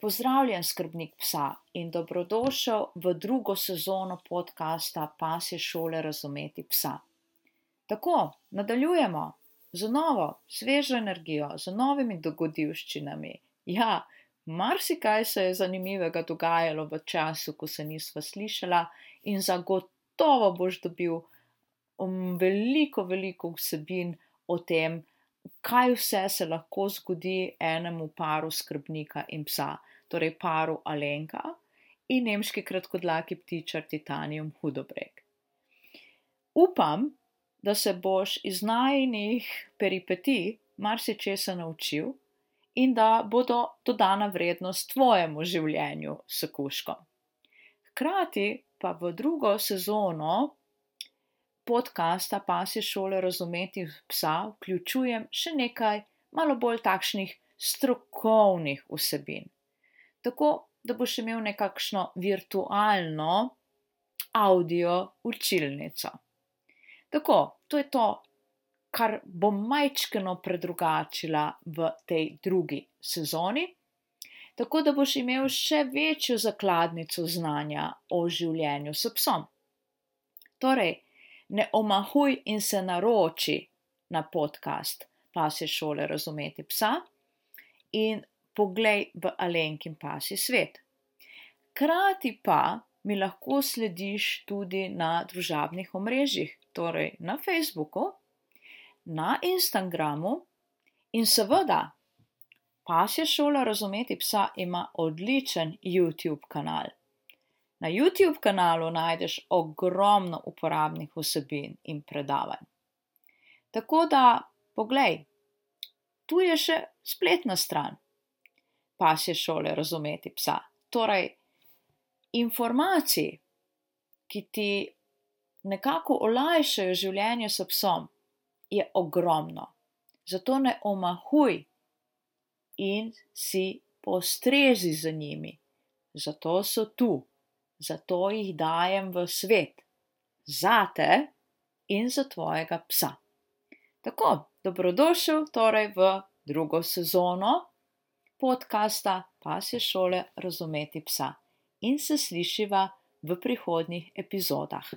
Pozdravljen, skrbnik psa in dobrodošel v drugo sezono podcasta Pasje šole razumeti psa. Tako, nadaljujemo z novo, svežo energijo, z novimi dogodivščinami. Ja, marsikaj se je zanimivega dogajalo v času, ko se nisva slišala, in zagotovo boš dobil um, veliko, veliko vsebin o tem, kaj vse se lahko zgodi enemu paru skrbnika in psa, torej paru Alenka in nemški kratkodlaki ptičar Titanium Hudobreg. Upam, da se boš iz najnih peripetij marsičesa naučil in da bodo dodana vrednost tvojemu življenju s kuškom. Hkrati pa v drugo sezono podcasta Pasje šole razumeti psa vključujem še nekaj malo bolj takšnih strokovnih vsebin. Tako, da boš imel nekakšno virtualno audio učilnico. Tako, to je to, kar bom majčkeno predrugačila v tej drugi sezoni, tako da boš imel še večjo zakladnico znanja o življenju s psom. Torej, ne omahuj in se naroči na podcast Pasje šole razumeti psa in poglej v Alenkin pasji svet. Krati pa mi lahko slediš tudi na družabnih omrežjih, torej na Facebooku, na Instagramu in seveda Pasje šola razumeti psa ima odličen YouTube kanal. Na YouTube kanalu najdeš ogromno uporabnih vsebin in predavanj. Tako da, poglej, tu je še spletna stran pasje šole razumeti psa. Torej, informacij, ki ti nekako olajšajo življenje s psom, je ogromno. Zato ne omahuj in si postrezi za njimi. Zato so tu zato jih dajem v svet, zate in za tvojega psa. Tako, dobrodošel torej v drugo sezono podcasta Pasje šole razumeti psa in se slišiva v prihodnjih epizodah.